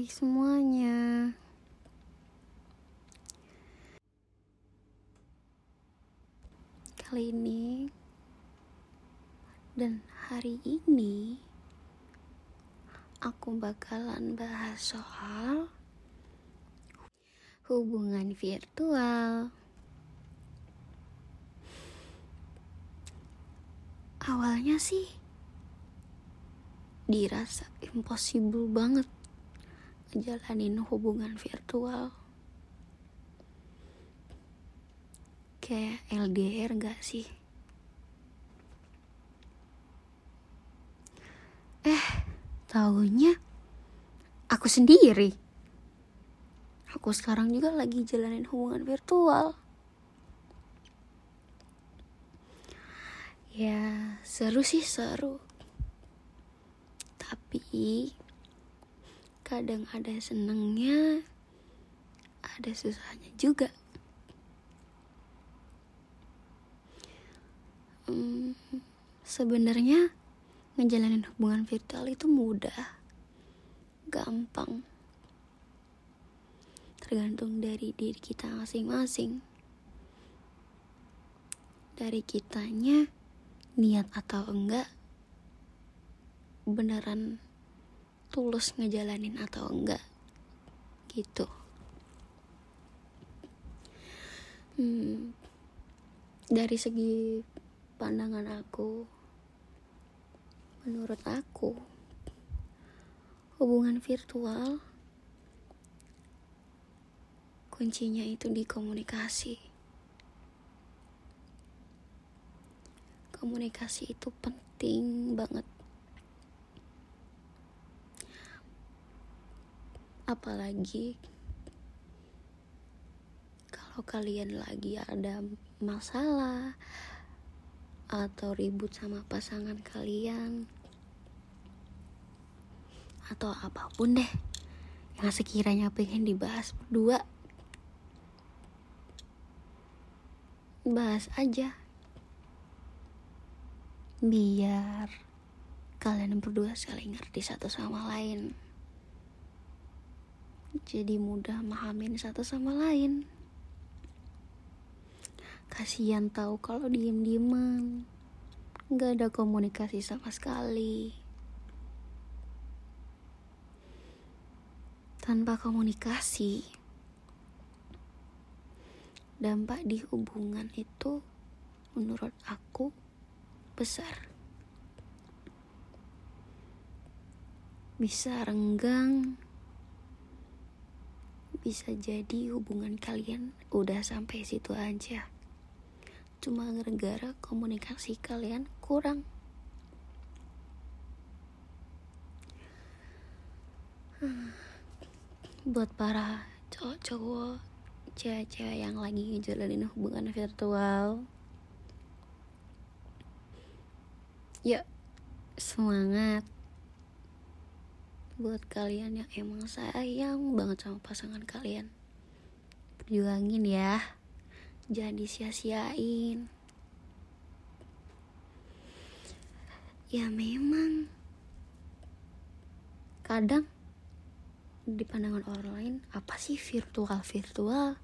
Hai semuanya. Kali ini Dan hari ini Aku bakalan bahas soal Hubungan virtual. Awalnya sih Dirasa impossible banget ngejalanin hubungan virtual. Kayak LDR gak sih? Eh taunya aku sendiri. Aku sekarang juga lagi jalanin hubungan virtual. Ya seru sih seru. Tapi kadang ada senengnya ada susahnya juga. Hmm, sebenarnya ngejalanin hubungan virtual itu mudah gampang. Tergantung dari diri kita masing-masing. Dari kitanya niat atau enggak beneran tulus ngejalanin atau enggak? Gitu. Hmm, dari segi pandangan aku menurut aku hubungan virtual kuncinya itu di komunikasi. Komunikasi itu penting banget apalagi kalau kalian lagi ada masalah atau ribut sama pasangan kalian atau apa pun deh yang sekiranya pengen dibahas berdua bahas aja. Biar kalian berdua saling ngerti satu sama lain jadi mudah memahamin satu sama lain. Kasihan tahu kalau diem-dieman, nggak ada komunikasi sama sekali. Tanpa komunikasi, dampak di hubungan itu menurut aku besar. Bisa renggang, bisa jadi hubungan kalian udah sampai situ aja. Cuma gara-gara komunikasi kalian kurang. Buat para cowok-cowok, cewek-cewek yang lagi ngejalanin hubungan virtual. Yuk, semangat buat kalian yang emang sayang banget sama pasangan kalian. Perjuangin ya. Jangan disia-siain. Ya memang kadang di pandangan orang lain apa sih virtual virtual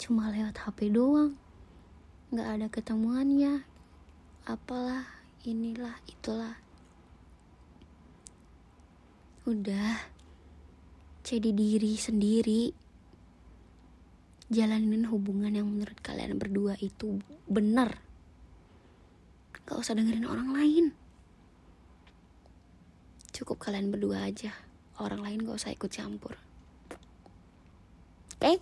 cuma lewat HP doang. Nggak ada ketemuannya. Apalah inilah itulah Udah, jadi diri sendiri. Jalanin hubungan yang menurut kalian berdua itu benar. Gak usah dengerin orang lain. Cukup kalian berdua aja. Orang lain gak usah ikut campur. Oke? Okay?